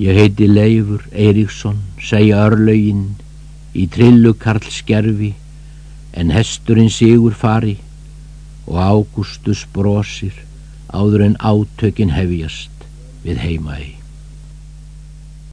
Ég heiti Leifur Eiríksson, segja örlögin í trillu Karl Skerfi en hesturinn sigur fari og Ágústus brosir áður en átökin hefjast við heimaði.